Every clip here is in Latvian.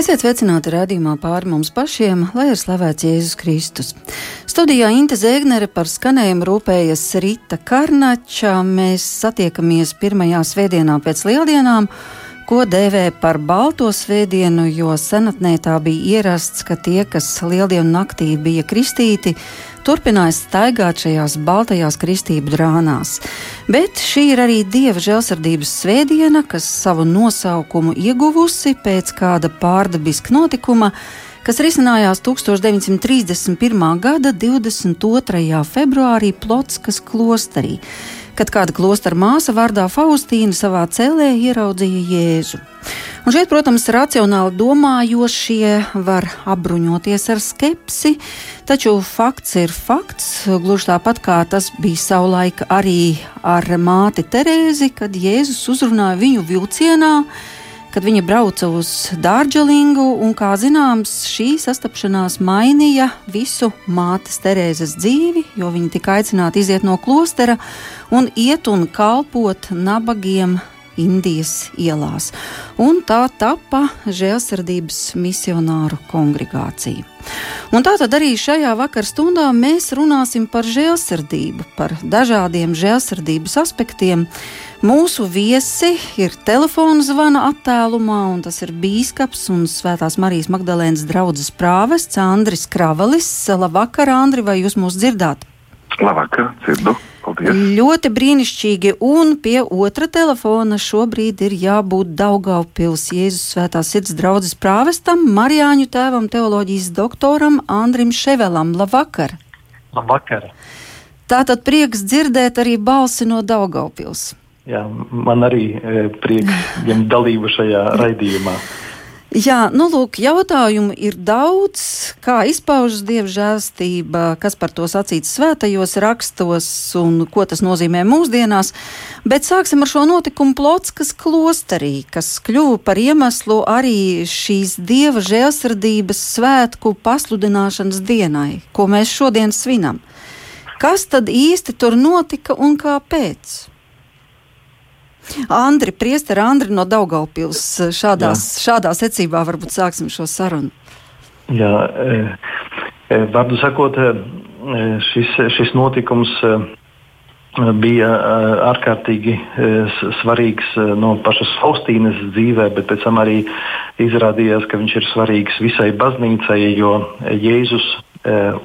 Esiet sveicināti redzējumā pāri mums pašiem, lai ir slavēts Jēzus Kristus. Studijā Inte Zēgnere par skanējumu rūpējas Rita Karnača. Mēs satiekamies pirmajā svētdienā pēc lieldienām ko dēvē par balto svētdienu, jo senatnē tā bija ierasts, ka tie, kas lieldienu naktī bija kristīti, turpināja staigāt šajās baltajās kristību drānās. Bet šī ir arī Dieva žēlsirdības svētdiena, kas savu nosaukumu ieguvusi pēc kāda pārdabiska notikuma, kas risinājās 1931. gada 22. februārī Plotskas klosterī kad kāda klostra māsa vārdā Faustīna savā cēlē ieraudzīja Jēzu. Un šeit, protams, racionāli domājošie var apbruņoties ar skepsi, taču fakts ir fakts, gluži tāpat kā tas bija savulaik arī ar māti Terēzi, kad Jēzus uzrunāja viņu vilcienā kad viņa brauca uz Dārdželingu, un, kā zināms, šī sastapšanās mainīja visu mātes Terēzes dzīvi, jo viņa tika aicināta iziet no klostera un iet un kalpot nabagiem Indijas ielās. Un tā tapa žēlsirdības misionāru kongregācija. Un tātad arī šajā vakar stundā mēs runāsim par žēlsirdību, par dažādiem žēlsirdības aspektiem. Mūsu viesi ir telefona zvana attēlumā, un tas ir bīskaps un Svētās Marijas Magdalēnas draugs prāvests Andris Kravalis. Labvakar, Andri, vai jūs mūs dzirdāt? Labvakar, dzirdu. Paldies. Ļoti brīnišķīgi. Un pie otra telefona šobrīd ir jābūt Daugaupils Jēzus Svētās sirds draudzes prāvestam, Marijāņu tēvam, teoloģijas doktoram Andrim Ševelam. Labvakar! Labvakar! Tātad prieks dzirdēt arī balsi no Daugaupils. Jā, man arī e, prieks dalību šajā raidījumā. Jā, nu lūk, jautājumu ir daudz, kā izpaužas dieva žēlstība, kas par to sacīts svētajos rakstos un ko tas nozīmē mūsdienās. Bet sāksim ar šo notikumu Plotskas klosterī, kas kļuva par iemeslu arī šīs dieva žēlsirdības svētku pasludināšanas dienai, ko mēs šodien svinam. Kas tad īsti tur notika un kāpēc? Andri, priesteri Andri no Daugaupils, šādās, Jā. šādā secībā varbūt sāksim šo sarunu. Jā, e, e, vārdu sakot, e, šis, šis notikums bija ārkārtīgi svarīgs no pašas Faustīnas dzīvē, bet pēc tam arī izrādījās, ka viņš ir svarīgs visai baznīcai, jo Jēzus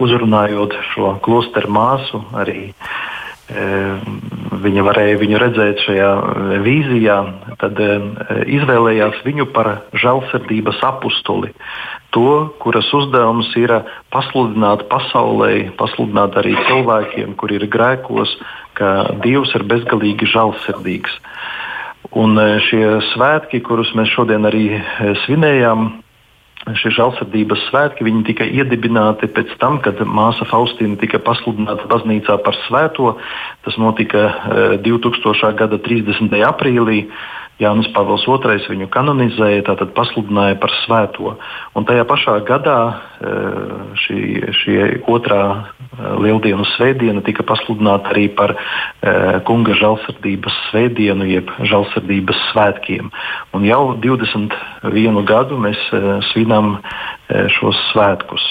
uzrunājot šo klosteru māsu arī viņa varēja viņu redzēt šajā vīzijā, tad izvēlējās viņu par žēlsirdības apustuli. To, kuras uzdevums ir pasludināt pasaulē, pasludināt arī cilvēkiem, kuri ir grēkos, ka Dievs ir bezgalīgi žēlsirdīgs. Un šie svētki, kurus mēs šodien arī svinējām, šie žēlsirdības svētki tika iedibināti pēc tam, kad māsa Faustīna tika pasludināta baznīcā par svēto. Tas notika 2000. Eh, gada 30. aprīlī. Jānis Pāvils II viņu kanonizēja, tātad pasludināja par svēto. Un tajā pašā gadā eh, šī, šī otrā eh, lieldienu svētdiena tika pasludināta arī par eh, kunga žēlsirdības svētdienu, jeb žēlsirdības svētkiem. Un jau 21 gadu mēs svinam šos svētkus.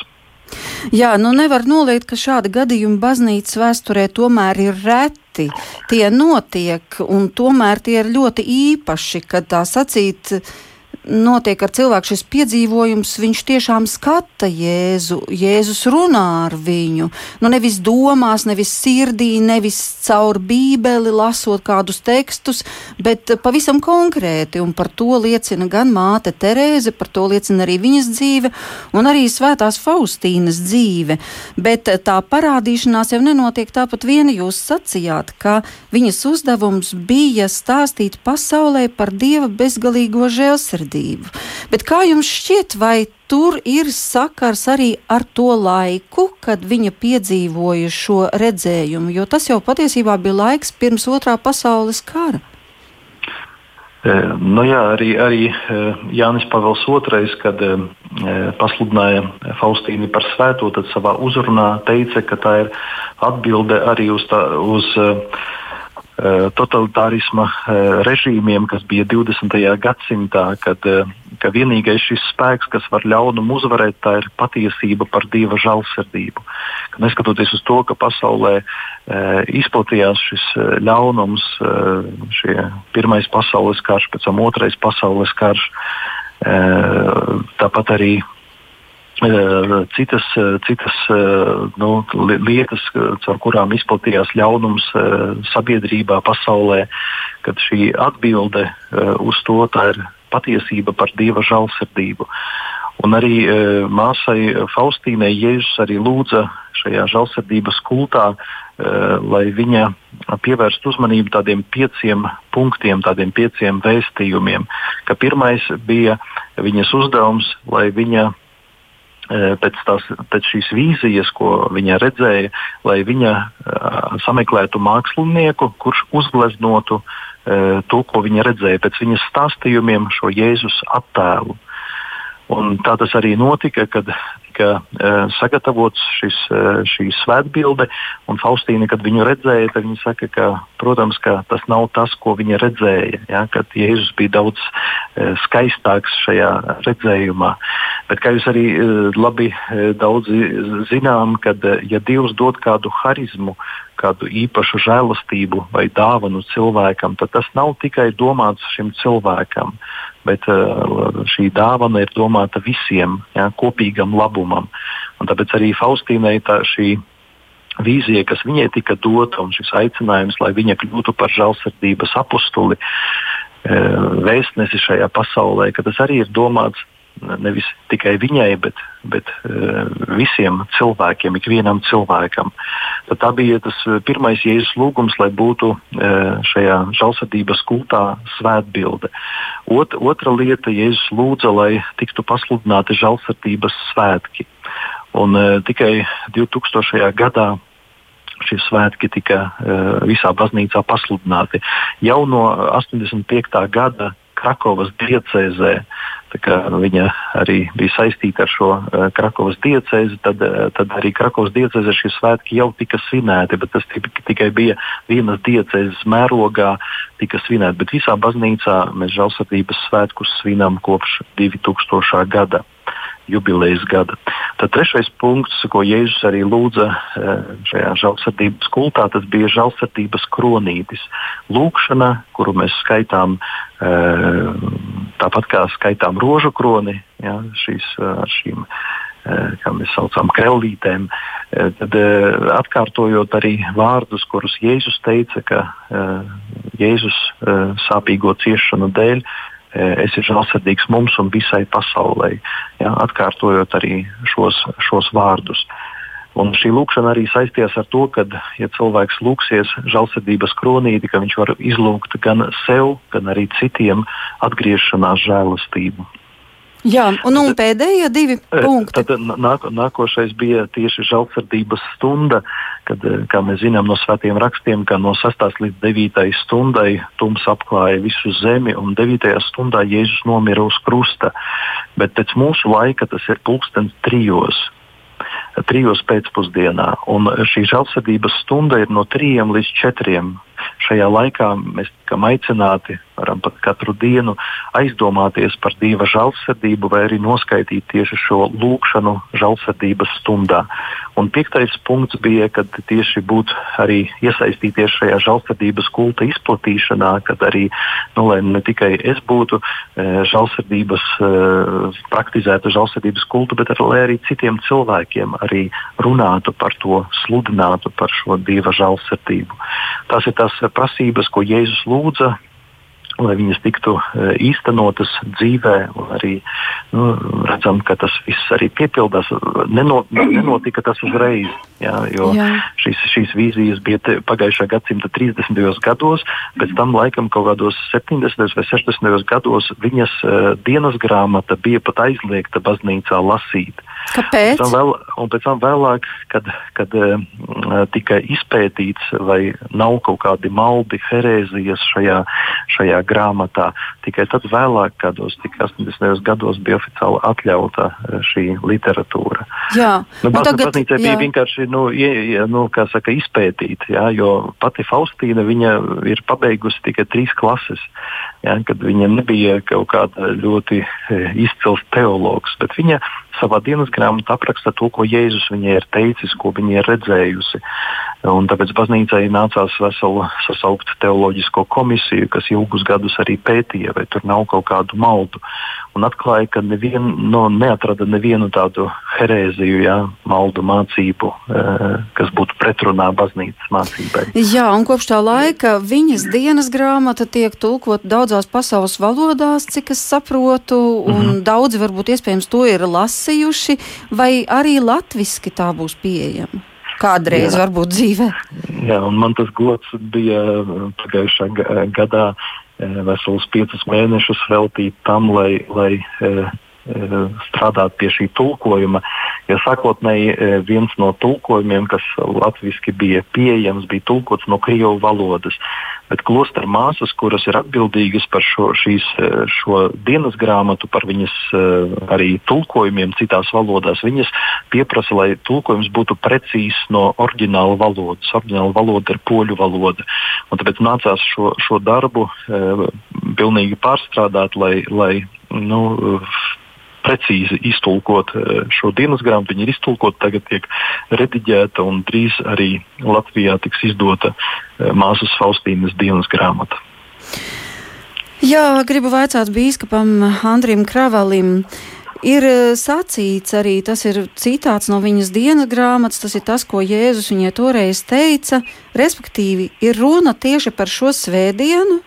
Jā, nu nevar noliegt, ka šādi gadījumi baznīcas vēsturē tomēr ir reti. Tie notiek, un tomēr tie ir ļoti īpaši, kad tā sacīt notiek ar cilvēku šis piedzīvojums, viņš tiešām skata Jēzu, Jēzus runā ar viņu. Nu, nevis domās, nevis sirdī, nevis caur bībeli lasot kādus tekstus, bet pavisam konkrēti. Un par to liecina gan māte Terēze, par to liecina arī viņas dzīve, un arī svētās Faustīnas dzīve. Bet tā parādīšanās jau nenotiek tāpat viena. Jūs sacījāt, ka viņas uzdevums bija stāstīt pasaulē par Dieva bezgalīgo žēlsirdību atbildību. Bet kā jums šķiet, vai tur ir sakars arī ar to laiku, kad viņa piedzīvoja šo redzējumu? Jo tas jau patiesībā bija laiks pirms otrā pasaules kara. E, nu jā, arī, arī e, Jānis Pāvils II, kad e, pasludināja Faustīnu par svēto, tad savā uzrunā teica, ka tā ir atbilde arī uz, tā, uz totalitārisma režīmiem, kas bija 20. gadsimtā, kad ka vienīgais šis spēks, kas var ļaunumu uzvarēt, tā ir patiesība par dieva žēlsirdību. Ka neskatoties uz to, ka pasaulē izplatījās šis ļaunums, šie pirmais pasaules karš, pēc tam otrais pasaules karš, tāpat arī citas, citas nu, lietas, caur kurām izplatījās ļaunums sabiedrībā, pasaulē, kad šī atbilde uz to ir patiesība par dieva žēlsirdību. Un arī e, māsai Faustīnai Jēzus arī lūdza šajā žēlsirdības kultā, e, lai viņa pievērstu uzmanību tādiem pieciem punktiem, tādiem pieciem vēstījumiem. Ka pirmais bija viņas uzdevums, lai viņa pēc, tās, pēc šīs vīzijas, ko viņa redzēja, lai viņa uh, sameklētu mākslinieku, kurš uzgleznotu uh, to, ko viņa redzēja, pēc viņas stāstījumiem, šo Jēzus attēlu. Un tā tas arī notika, kad tika uh, sagatavots šis, uh, šī svētbilde. Faustīna, kad viņu redzēja, tad viņa saka, ka, protams, ka tas nav tas, ko viņa redzēja. Ja, kad Jēzus bija daudz uh, skaistāks šajā redzējumā. Bet, kā jūs arī labi daudzi zinām, kad ja Dievs dod kādu harizmu, kādu īpašu žēlastību vai dāvanu cilvēkam, tad tas nav tikai domāts šim cilvēkam, bet šī dāvana ir domāta visiem, ja, kopīgam labumam. Un tāpēc arī Faustīnai tā šī vīzija, kas viņai tika dota, un šis aicinājums, lai viņa kļūtu par žēlsirdības apustuli, uh, vēstnesi šajā pasaulē, ka tas arī ir domāts nevis tikai viņai, bet, bet uh, visiem cilvēkiem, ikvienam cilvēkam. Tad tā bija tas eh, pirmais Jēzus lūgums, lai būtu uh, šajā žēlsirdības kultā svētbilde. Ot, otra lieta, Jēzus lūdza, lai tiktu pasludināti žēlsirdības svētki. Un tikai 2000. gadā šie svētki tika uh, visā baznīcā pasludināti. Jau no 85. gada Krakovas diecēzē viņa arī bija saistīta ar šo uh, Krakovas diecēzi, tad, uh, tad arī Krakovas diecēzē šie svētki jau tika svinēti, bet tas tikai bija vienas diecēzes mērogā, tika svinēti. Bet visā baznīcā mēs žēlsirdības svētkus svinam kopš 2000. gada jubilejas gada. Tad trešais punkts, ko Jēzus arī lūdza eh, šajā žēlsirdības kultā, tas bija žēlsirdības kronītis. Lūkšana, kuru mēs skaitām eh, tāpat kā skaitām rožu kroni, ja, šīs, šīm kā mēs saucam, krellītēm, tad atkārtojot arī vārdus, kurus Jēzus teica, ka Jēzus sāpīgo ciešanu dēļ esi žēlsirdīgs mums un visai pasaulē, ja, atkārtojot arī šos, šos vārdus. Un šī lūkšana arī saistījās ar to, ka, ja cilvēks lūksies žēlsirdības kronīti, ka viņš var izlūgt gan sev, gan arī citiem atgriešanās žēlastību. Jā, un, un pēdējie divi eh, punkti. Tad nāk, nākošais bija tieši žēlsirdības stunda, kad, eh, kā mēs zinām no svētiem rakstiem, ka no 6. līdz 9. stundai tums apklāja visu zemi, un 9. stundā Jēzus nomira uz krusta. Bet pēc mūsu laika tas ir pulkstenis trijos trijos pēcpusdienā. Un šī žēlsirdības stunda ir no trījiem līdz četriem. Šajā laikā mēs tiekam aicināti varam pat katru dienu aizdomāties par Dieva žēlsirdību vai arī noskaidrot tieši šo lūkšanu žēlsirdības stundā. Un piektais punkts bija, kad tieši būt arī iesaistīties šajā žēlsirdības kulta izplatīšanā, kad arī nu, ne tikai es būtu e, žēlsirdības, e, praktizētu žēlsirdības kultu, bet arī, arī citiem cilvēkiem arī runātu par to, sludinātu par šo Dieva žēlsirdību. Tās ir tās prasības, ko Jēzus lūdza lai viņas tiktu e, īstenotas dzīvē. Arī nu, redzam, ka tas viss arī piepildās. Neno, nenotika tas uzreiz, jā, jo jā. Šīs, šīs vīzijas bija pagājušā gadsimta 30. gados, pēc tam laikam kaut kādos 70. vai 60. gados viņas uh, dienas grāmata bija pat aizliegta baznīcā lasīt. Kāpēc? Pēc vēl, un pēc tam vēlāk, kad, kad uh, tika izpētīts, vai nav kaut kādi maldi, herēzijas šajā, šajā grāmatā. Tikai tad vēlāk, kādos 80. gados, bija oficiāli atļauta šī literatūra. Jā, nu, tagad, baznīcai bija vienkārši nu, ie, nu, saka, izpētīt, jā, jo pati Faustīna ir pabeigusi tikai trīs klases. Jā, kad viņa nebija kaut kāda ļoti izcils teologs, bet viņa savā dienas grāmatā apraksta to, ko Jēzus viņai ir teicis, ko viņa ir redzējusi. Un tāpēc baznīcai nācās veselu sasaukt teoloģisko komisiju, kas ilgus gadus arī pētīja, vai tur nav kaut kādu maldu. Un atklāja, ka nevien, no, neatrada nevienu tādu herēziju, jā, maldu mācību, eh, kas būtu pretrunā baznīcas mācībai. Jā, un kopš tā laika viņas dienas grāmata tiek tulkot daudzās pasaules valodās, cik es saprotu, un mm -hmm. daudzi varbūt iespējams to ir lasījuši, vai arī latviski tā būs pieejama kādreiz, Jā. varbūt dzīvē. Jā, un man tas gods bija pagājušā gadā eh, veselus piecus mēnešus veltīt tam, lai, lai eh, eh, strādāt pie šī tulkojuma. Ja sākotnēji viens no tulkojumiem, kas latviešu bija pieejams, bija tulkots no krievu valodas bet klostra māsas, kuras ir atbildīgas par šo, šīs, eh, šo dienas grāmatu, par viņas arī tulkojumiem citās valodās, viņas pieprasa, lai tulkojums būtu precīzs no oriģināla valodas. Oriģināla valoda ir poļu valoda. Un tāpēc nācās šo, šo darbu e, pilnīgi pārstrādāt, lai, lai nu, precīzi iztulkot eh, šo dienas grāmatu. Viņa ir iztulkota, tagad tiek rediģēta un drīz arī Latvijā tiks izdota eh, māsas Faustīnas dienas grāmata. Jā, gribu vaicāt bīskapam Andrim Kravalim. Ir eh, sacīts arī, tas ir citāts no viņas dienas grāmatas, tas ir tas, ko Jēzus viņai toreiz teica. Respektīvi, ir runa tieši par šo svētdienu,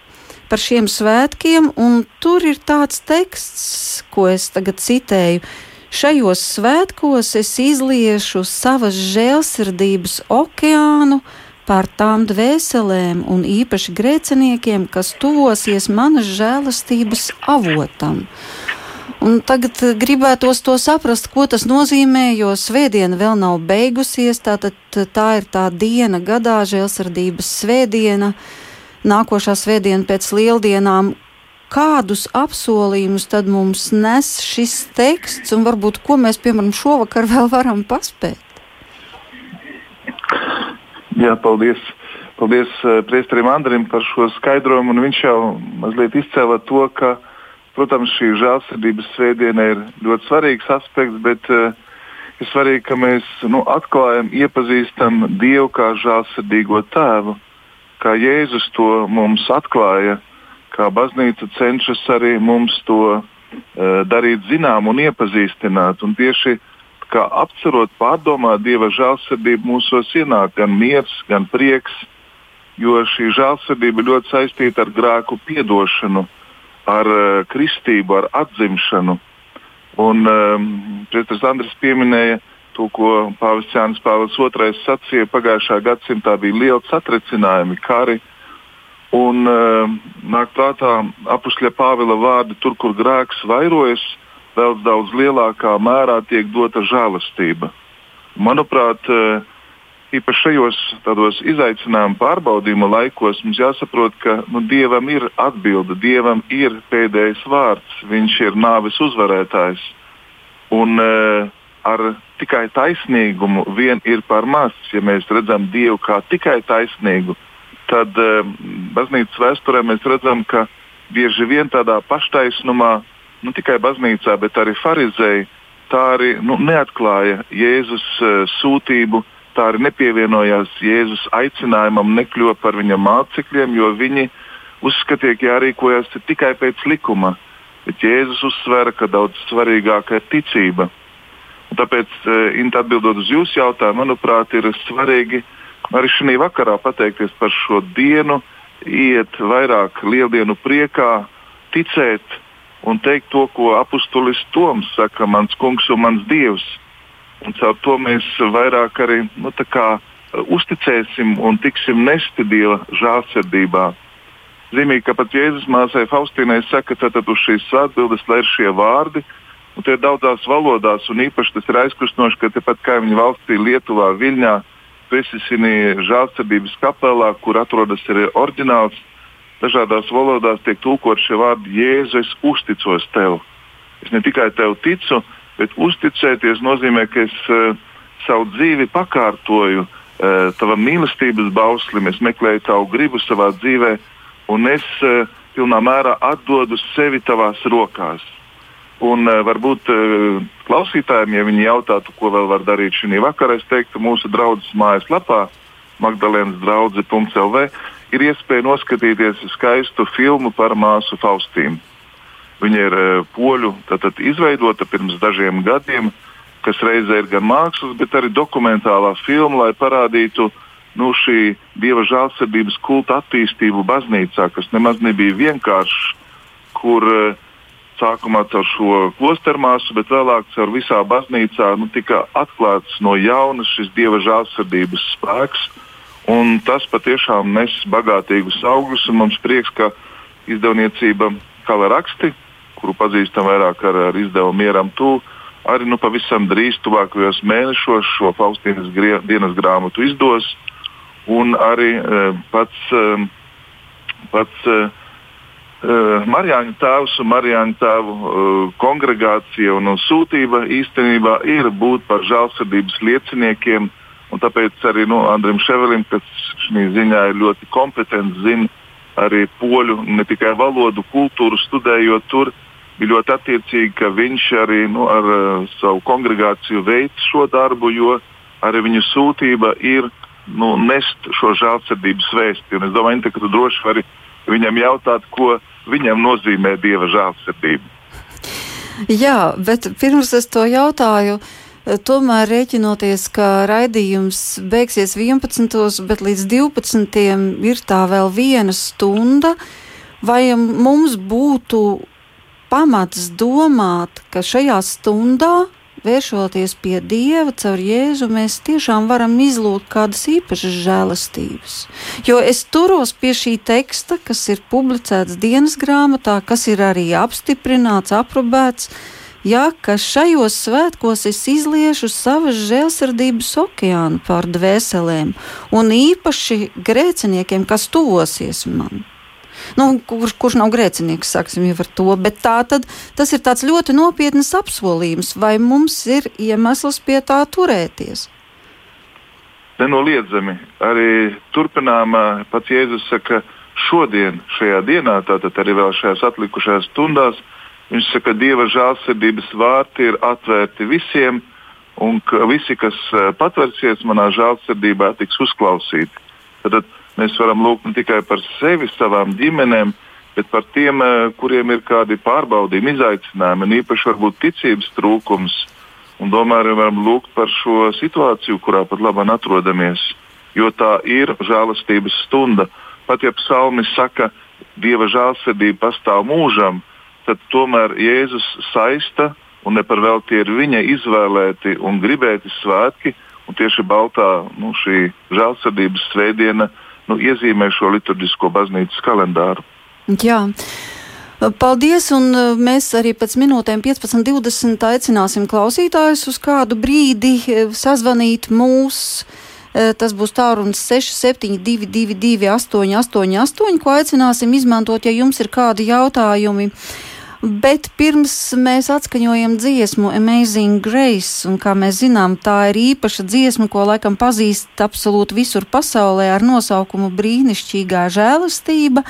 par šiem svētkiem, un tur ir tāds teksts, ko es tagad citēju. Šajos svētkos es izliešu savas žēlsirdības okeānu pār tām dvēselēm un īpaši grēciniekiem, kas tuvosies manas žēlastības avotam. Un tagad gribētos to saprast, ko tas nozīmē, jo svētdiena vēl nav beigusies. Tātad tā ir tā diena gadā, žēlsirdības svētdiena. Uh, nākošā svētdiena pēc lieldienām. Kādus apsolījumus tad mums nes šis teksts, un varbūt ko mēs, piemēram, šovakar vēl varam paspēt? Jā, paldies. Paldies uh, Priesterim Andrim par šo skaidrojumu. Viņš jau mazliet izcēla to, ka, protams, šī žēlsirdības svētdiena ir ļoti svarīgs aspekts, bet uh, ir svarīgi, ka mēs nu, atklājam, iepazīstam Dievu kā žēlsirdīgo tēvu kā Jēzus to mums atklāja, kā baznīca cenšas arī mums to uh, darīt zinām un iepazīstināt. Un tieši kā apcerot, pārdomāt Dieva žēlsirdību mūsos ienāk gan miers, gan prieks, jo šī žēlsirdība ļoti saistīta ar grēku piedošanu, ar uh, kristību, ar atzimšanu. Un um, Pēters Andris pieminēja, to, ko Pāvils Jānis Pāvils II sacīja pagājušā gadsimtā, bija lieli satricinājumi, kari. Un uh, nāk prātā apakšļa Pāvila vārdi, tur, kur grēks vairojas, vēl daudz lielākā mērā tiek dota žēlastība. Manuprāt, uh, īpaši šajos tādos izaicinājumu pārbaudījumu laikos mums jāsaprot, ka nu, Dievam ir atbilde, Dievam ir pēdējais vārds, Viņš ir nāves uzvarētājs. Un, uh, ar tikai taisnīgumu vien ir par maz. Ja mēs redzam Dievu kā tikai taisnīgu, tad um, baznīcas vēsturē mēs redzam, ka bieži vien tādā paštaisnumā, nu tikai baznīcā, bet arī farizēji, tā arī nu, neatklāja Jēzus uh, sūtību, tā arī nepievienojās Jēzus aicinājumam, nekļuva par viņa mācekļiem, jo viņi uzskatīja, ka jārīkojas tikai pēc likuma. Bet Jēzus uzsvēra, ka daudz svarīgāka ir ticība. Tāpēc, eh, Inta, atbildot uz jūsu jautājumu, manuprāt, ir svarīgi arī šī vakarā pateikties par šo dienu, iet vairāk lieldienu priekā, ticēt un teikt to, ko apustulis Toms saka, mans kungs un mans dievs. Un caur to mēs vairāk arī nu, kā, uzticēsim un tiksim nesti Dieva žālsirdībā. Zīmīgi, ka pat Jēzus māsai Faustīnai saka, tad uz šīs atbildes, lai ir šie vārdi, Un tie ir daudzās valodās, un īpaši tas ir aizkustinoši, ka tepat kaimiņu valstī, Lietuvā, Viļņā, Pesisini žālsirdības kapelā, kur atrodas arī oriģināls dažādās valodās tiek tulkot šie vārdi Jēzu, es uzticos tev. Es ne tikai tev ticu, bet uzticēties nozīmē, ka es uh, savu dzīvi pakārtoju uh, tavam mīlestības bauslim, es meklēju tavu gribu savā dzīvē, un es uh, pilnā mērā atdodu sevi tavās rokās. Un uh, varbūt uh, klausītājiem, ja viņi jautātu, ko vēl var darīt šī vakarā, es teiktu, mūsu draudzes mājaslapā Magdalēnas draudzē.lv ir iespēja noskatīties skaistu filmu par māsu Faustīnu. Viņa ir uh, poļu tātad, izveidota pirms dažiem gadiem, kas reizē ir gan mākslas, bet arī dokumentālā filma, lai parādītu nu, šī dieva žēlsirdības kulta attīstību baznīcā, kas nemaz nebija vienkāršs, kur uh, sākumā caur šo klostermāsu, bet vēlāk caur visā baznīcā nu, tika atklāts no jauna šis dieva žēlsirdības spēks. Un tas patiešām nes bagātīgus augļus, un mums prieks, ka izdevniecība Kala raksti, kuru pazīstam vairāk ar, ar izdevumu Mieram Tū, arī nu, pavisam drīz, tuvākajos mēnešos, šo Faustīnas grie, dienas grāmatu izdos. Un arī e, pats, e, pats e, Marijāņu tēvs un Marijāņu tēvu kongregācija un, sūtība īstenībā ir būt par žēlsirdības lieciniekiem tāpēc arī nu, Andrim Ševelim, kas šajā ziņā ir ļoti kompetents, zina arī poļu, ne tikai valodu, kultūru studējot tur, bija ļoti attiecīgi, ka viņš arī nu, ar uh, savu kongregāciju veic šo darbu, jo arī viņa sūtība ir nu, nest šo žēlsirdības vēsti. Un es domāju, ka tu droši vari viņam jautāt, ko viņam nozīmē dieva žēlsirdība. Jā, bet pirms es to jautāju. Tomēr rēķinoties, ka raidījums beigsies 11. bet līdz 12. ir tā vēl viena stunda, vai mums būtu pamats domāt, ka šajā stundā, vēršoties pie Dieva caur Jēzu, mēs tiešām varam izlūgt kādas īpašas žēlastības. Jo es turos pie šī teksta, kas ir publicēts dienas grāmatā, kas ir arī apstiprināts, aprobēts ja, ka šajos svētkos es izliešu savas žēlsirdības okeānu pār dvēselēm, un īpaši grēciniekiem, kas tuvosies man. Nu, kurš, kurš nav grēcinieks, sāksim jau ar to, bet tā tad tas ir tāds ļoti nopietns apsolījums, vai mums ir iemesls pie tā turēties? Nenoliedzami. Arī turpinām, pats Jēzus saka, šodien, šajā dienā, tātad arī vēl šajās atlikušajās stundās, Viņš saka, ka Dieva žēlsirdības vārti ir atvērti visiem, un ka visi, kas patvērsies manā žēlsirdībā, tiks uzklausīti. Tad mēs varam lūgt ne tikai par sevi, savām ģimenēm, bet par tiem, e, kuriem ir kādi pārbaudījumi, izaicinājumi, un īpaši varbūt ticības trūkums. Un domāju, varam lūgt par šo situāciju, kurā pat labāk atrodamies, jo tā ir žēlastības stunda. Pat ja psalmis saka, Dieva žēlsirdība pastāv mūžam, tad tomēr Jēzus saista un ne par velti ir viņa izvēlēti un gribēti svētki. Un tieši Baltā nu, šī žēlsirdības svētdiena nu, iezīmē šo liturģisko baznīcas kalendāru. Jā. Paldies, un uh, mēs arī pēc minūtēm 15, 20 aicināsim klausītājus uz kādu brīdi uh, sazvanīt mūsu. Uh, tas būs tālrunis 6722, 888, ko aicināsim izmantot, ja jums ir kādi jautājumi. Bet pirms mēs atskaņojam dziesmu Amazing Grace, un kā mēs zinām, tā ir īpaša dziesma, ko laikam pazīst absolūti visur pasaulē ar nosaukumu Brīnišķīgā žēlastība,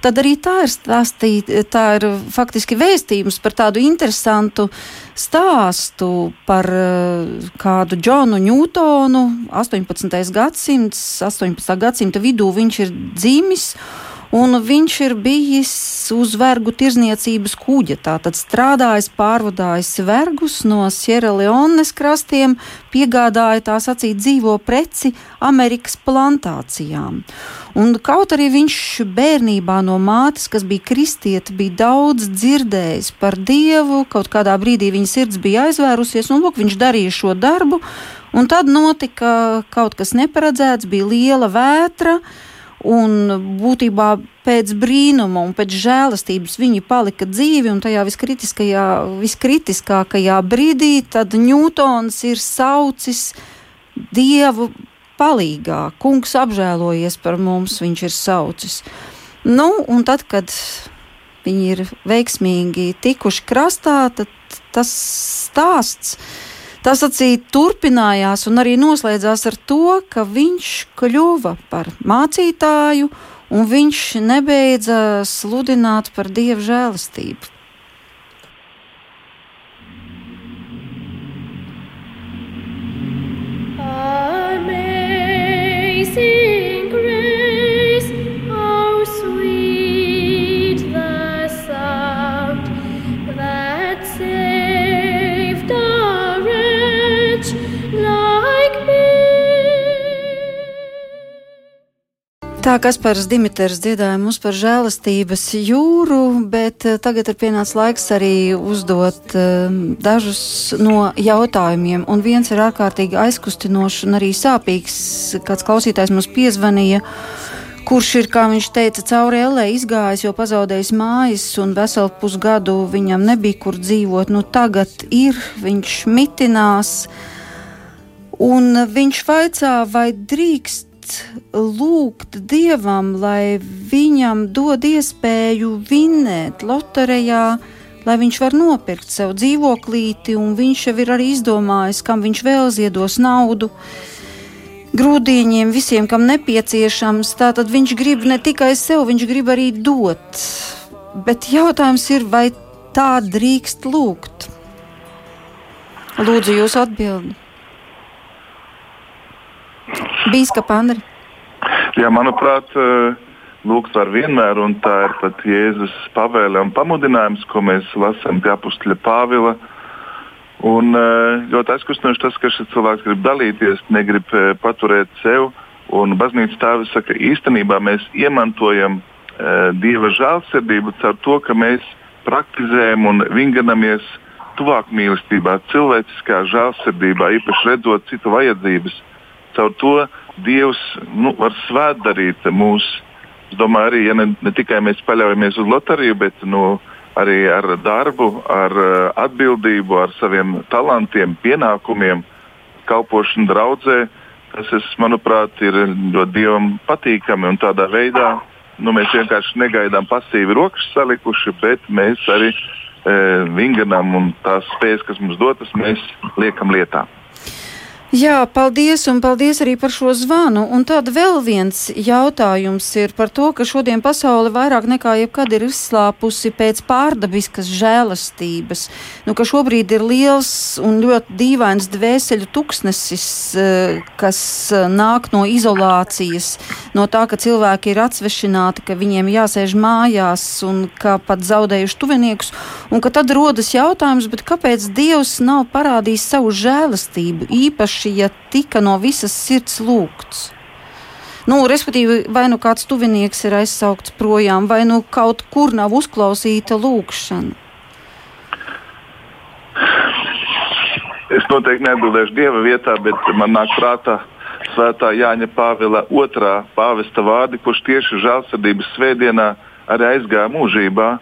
tad arī tā ir stāstīta, tā ir faktiski vēstījums par tādu interesantu stāstu par uh, kādu Džonu Ņūtonu, 18. gadsimts, 18. gadsimta vidū viņš ir dzimis un viņš ir bijis uz vergu tirzniecības kuģa. Tātad strādājis, pārvadājis vergus no Sierra Leones krastiem, piegādāja tā sacīt dzīvo preci Amerikas plantācijām. Un kaut arī viņš bērnībā no mātes, kas bija kristieti, bija daudz dzirdējis par Dievu, kaut kādā brīdī viņa sirds bija aizvērusies, un lūk, viņš darīja šo darbu, un tad notika kaut kas neparedzēts, bija liela vētra, Un būtībā pēc brīnuma un pēc žēlastības viņi palika dzīvi, un tajā viskritiskākajā brīdī tad Ņūtons ir saucis Dievu palīgā. Kungs apžēlojies par mums, viņš ir saucis. Nu, un tad, kad viņi ir veiksmīgi tikuši krastā, tad tas stāsts. Tas acīm turpinājās un arī noslēdzās ar to, ka viņš kļuva par mācītāju, un viņš nebeidza sludināt par dievu žēlastību. Tā Kaspars Dimitrs dziedāja mums par žēlastības jūru, bet eh, tagad ir pienācis laiks arī uzdot uh, dažus no jautājumiem. Un viens ir ārkārtīgi aizkustinošs un arī sāpīgs. Kāds klausītājs mums piezvanīja. Kurš ir, kā viņš teica, cauri ellē izgājis, jo pazaudējis mājas, un veselu pusgadu viņam nebija kur dzīvot. Nu, tagad ir, viņš mitinās, un viņš vaicā, vai drīkst lūgt Dievam, lai viņam dod iespēju vinnēt loterijā, lai viņš var nopirkt sev dzīvoklīti, un viņš jau ir arī izdomājis, kam viņš vēl ziedos naudu. Grūdiņiem, visiem, kam nepieciešams, tātad viņš grib ne tikai sev, viņš grib arī dot. Bet jautājums ir, vai tā drīkst lūgt? Lūdzu, jūs atbildi. Bīskapa Andri. Jā, manuprāt, eh, lūgt var vienmēr, un tā ir pat Jēzus pavēle un pamudinājums, ko mēs lasām pie apustļa Pāvila. Un eh, ļoti aizkustinoši tas, ka šis cilvēks grib dalīties, negrib eh, paturēt sev. Un baznīcas tēvs saka, īstenībā mēs iemantojam uh, Dieva žēlsirdību caur to, ka mēs praktizējam un vingrinamies tuvāk mīlestībā, cilvēciskā žēlsirdībā, īpaši redzot citu vajadzības. Caur to Dievs nu, var svētdarīt mūsu. Es domāju, arī ja ne, ne tikai mēs paļaujamies uz loteriju, bet nu, arī ar darbu, ar uh, atbildību, ar saviem talantiem, pienākumiem, kalpošanu draudzē. Tas, es, manuprāt, ir ļoti dievam patīkami un tādā veidā nu, mēs vienkārši negaidām pasīvi rokas salikuši, bet mēs arī e, vingrinām un tās spējas, kas mums dotas, mēs liekam lietā. Jā, paldies, un paldies arī par šo zvanu. Un tad vēl viens jautājums ir par to, ka šodien pasaule vairāk nekā jebkad ir izslāpusi pēc pārdabiskas žēlastības. Nu, ka šobrīd ir liels un ļoti dīvains dvēseļu tuksnesis, eh, kas eh, nāk no izolācijas, no tā, ka cilvēki ir atsvešināti, ka viņiem jāsēž mājās un ka pat zaudējuši tuviniekus. Un ka tad rodas jautājums, kāpēc Dievs nav parādījis savu žēlastību īpaši? Īpaši, ja tika no visas sirds lūgts. Nu, respektīvi, vai nu kāds tuvinieks ir aizsaukts projām, vai nu kaut kur nav uzklausīta lūgšana. Es noteikti neatbildēšu Dieva vietā, bet man nāk prātā Svētā Jāņa Pāvila otrā pāvesta vārdi, kurš tieši žēlsirdības svētdienā arī aizgāja mūžībā.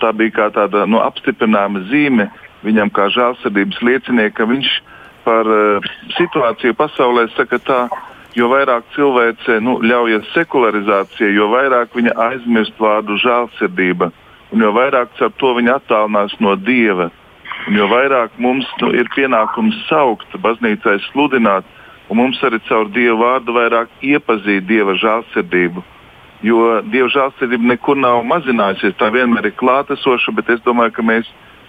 Tā bija kā tāda nu, apstiprinājuma zīme viņam kā žēlsirdības lieciniekam, ka viņš par uh, situāciju pasaulē saka tā, jo vairāk cilvēce nu, ļaujas sekularizācijai, jo vairāk viņa aizmirst vārdu žēlsirdība, un jo vairāk ar to viņa attālinās no dieva. Un jo vairāk mums nu, ir pienākums saukt, baznīcai sludināt, un mums arī caur dievu vārdu vairāk iepazīt dieva žēlsirdību. Jo dieva žēlsirdība nekur nav mazinājusies, tā vienmēr ir klātesoša, bet es domāju, ka mēs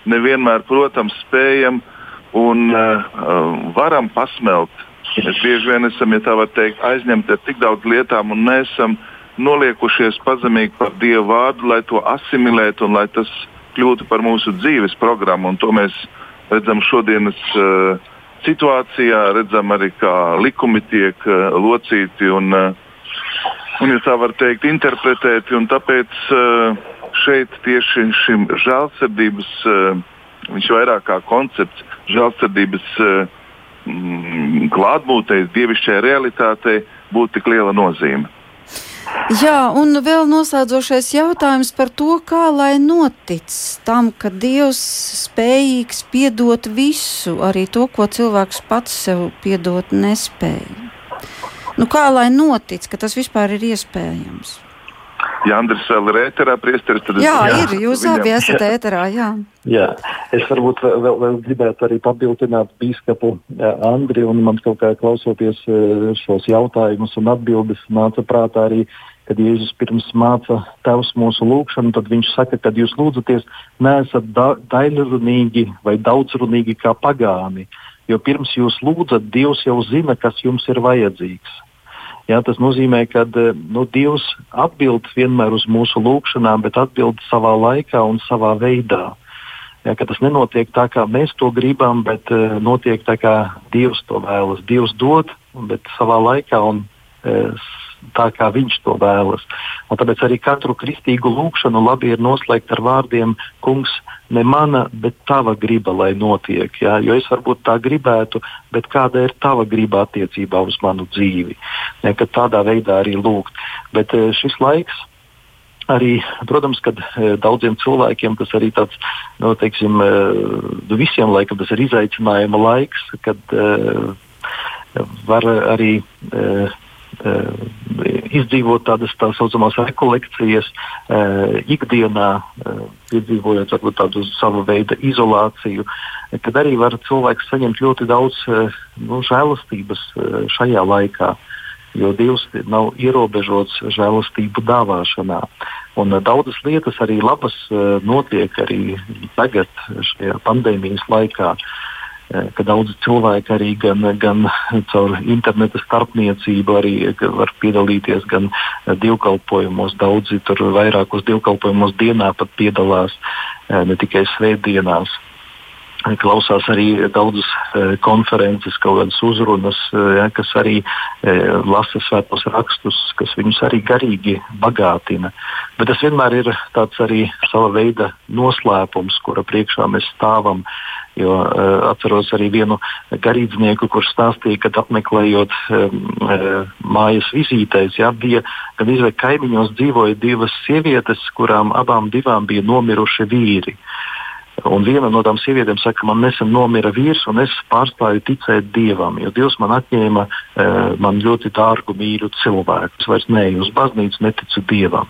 nevienmēr, protams, spējam uh, un uh, varam pasmelt. Mēs bieži vien esam, ja tā var teikt, aizņemti ar tik daudz lietām un nesam noliekušies pazemīgi par Dievu vārdu, lai to asimilētu un lai tas kļūtu par mūsu dzīves programmu. Un to mēs redzam šodienas uh, situācijā, redzam arī, kā likumi tiek uh, locīti un, uh, un, ja tā var teikt, interpretēti. Tāpēc uh, šeit tieši šim žēlsirdības uh, viņš vairāk kā koncepts žēlsirdības mm, klātbūtei, dievišķai realitātei būtu tik liela nozīme. Jā, un vēl noslēdzošais jautājums par to, kā lai notic tam, ka Dievs spējīgs piedot visu, arī to, ko cilvēks pats sev piedot nespēja. Nu, kā lai notic, ka tas vispār ir iespējams? Ja Andris vēl ir ēterā, priesteris, tad jā, jā, ir, jūs viņam. abi esat ēterā, jā. jā, es varbūt vēl, vēl gribētu arī papildināt bīskapu Andri, un man kaut kā klausoties šos jautājumus un atbildes nāca prātā arī, kad Jēzus pirms māca tevs mūsu lūgšanu, tad viņš saka, kad jūs lūdzaties, neesat da daļrunīgi vai daudzrunīgi kā pagāni, jo pirms jūs lūdzat, Dievs jau zina, kas jums ir vajadzīgs. Jā, tas nozīmē, ka nu, Dievs atbild vienmēr uz mūsu lūgšanām, bet atbild savā laikā un savā veidā. Jā, tas nenotiek tā, kā mēs to gribam, bet uh, notiek tā, kā Dievs to vēlas. Dievs dod, bet savā laikā un uh, tā, kā Viņš to vēlas. Un tāpēc arī katru kristīgu lūgšanu labi ir noslēgt ar vārdiem: Kungs, ne mana, bet tava griba, lai notiek. Jā? Jo es varbūt tā gribētu, bet kāda ir tava griba attiecībā uz manu dzīvi? Ja, tādā veidā arī lūgt. Bet eh, šis laiks. Arī, protams, ka eh, daudziem cilvēkiem tas arī tāds, nu, teiksim, eh, visiem laikam tas ir izaicinājuma laiks, kad var arī izdzīvot tādas tā saucamās rekolekcijas eh, ikdienā, eh, piedzīvojot tādu savu veidu izolāciju, kad arī var cilvēks saņemt ļoti daudz nu, žēlastības šajā laikā. Jo Dievs nav ierobežots žēlastību dāvāšanā. Un daudzas lietas arī labas notiek arī tagad, šajā pandēmijas laikā. Uh, ka daudzi cilvēki arī gan, gan caur interneta starpniecību arī var piedalīties gan dievkalpojumos. Daudzi tur vairākos dievkalpojumos dienā pat piedalās, ne tikai svētdienās klausās arī daudzas konferences, kaut kādas uzrunas, ja, kas arī lasa svētos rakstus, kas viņus arī garīgi bagātina. Bet tas vienmēr ir tāds arī sava veida noslēpums, kura priekšā mēs stāvam. Jo uh, atceros arī vienu garīdznieku, kurš stāstīja, ka apmeklējot um, uh, mājas vizītēs, ja, bija, kad izvēlējās kaimiņos dzīvoja divas sievietes, kurām abām bija nomiruši vīri. Un viena no tām sievietēm saka, man nesen nomira vīrs, un es pārstāju ticēt dievam, jo Dievs man atņēma e, man ļoti dārgu mīļu cilvēku. Es vairs neeju uz baznīcu, neticu dievam.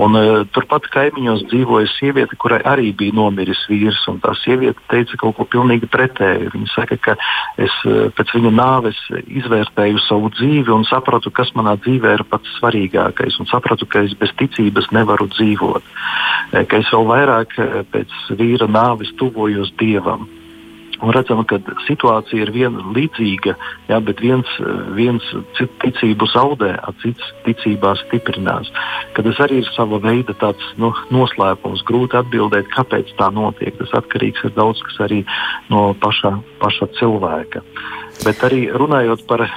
Un, uh, turpat kaimiņos dzīvoja sieviete, kurai arī bija nomiris vīrs. Tā sieviete teica kaut ko pilnīgi pretēju. Viņa saka, ka es uh, pēc viņa nāves izvērtēju savu dzīvi un sapratu, kas manā dzīvē ir pats svarīgākais. Un sapratu, ka es bez ticības nevaru dzīvot. Uh, ka es vēl vairāk pēc vīra nāves tuvojos dievam. Un redzam, ka situācija ir viena līdzīga, jā, bet viens, viens ticību zaudē, cits ticībā stiprinās. Kad tas arī ir sava veida tāds, nu, noslēpums, grūti atbildēt, kāpēc tā notiek. Tas atkarīgs ir daudz kas arī no paša, paša cilvēka. Bet arī runājot par, eh,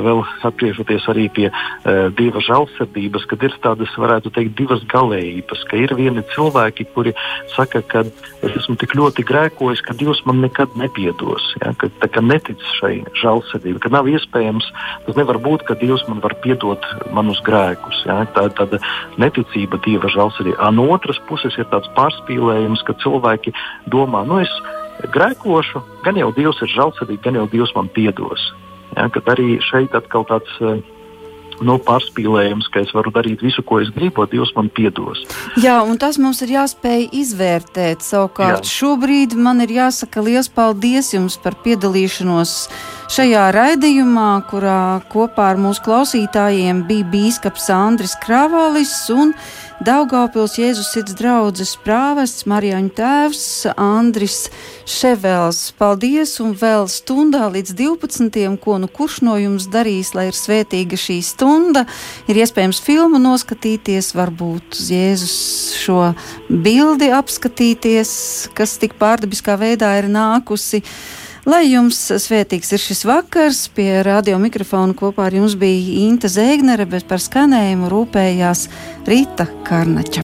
vēl atgriežoties arī pie uh, dieva žēlsirdības, kad ir tādas, varētu teikt, divas galējības, ka ir vieni cilvēki, kuri saka, ka es esmu tik ļoti grēkojis, ka Dievs man nekad nepiedos, ja, ka tā kā netic šai žēlsirdībai, ka nav iespējams, tas nevar būt, ka Dievs man var piedot manus grēkus. Ja, tā ir tāda neticība dieva žēlsirdībai. No otras puses ir tāds pārspīlējums, ka cilvēki domā, nu es grēkošu, gan jau Dievs ir žēlsirdīgs, gan jau Dievs man piedos. Ja, arī šeit atkal tāds uh, nu, pārspīlējums, ka es varu darīt visu, ko es gribu, Dievs man piedos. Jā, un tas mums ir jāspēj izvērtēt. Savukārt Jā. šobrīd man ir jāsaka liels paldies jums par piedalīšanos šajā raidījumā, kurā kopā ar mūsu klausītājiem bija bīskaps Andris Kravalis un Daugaupils Jēzus sirds draudzes prāvests Marijāņu tēvs Andris Ševels. Paldies un vēl stundā līdz 12. ko nu kurš no jums darīs, lai ir svētīga šī stunda. Ir iespējams filmu noskatīties, varbūt uz Jēzus šo bildi apskatīties, kas tik pārdabiskā veidā ir nākusi. Lai jums svētīgs ir šis vakars, pie radio mikrofona kopā ar jums bija Inta Zēgnere, bet par skanējumu rūpējās Rīta Karnača.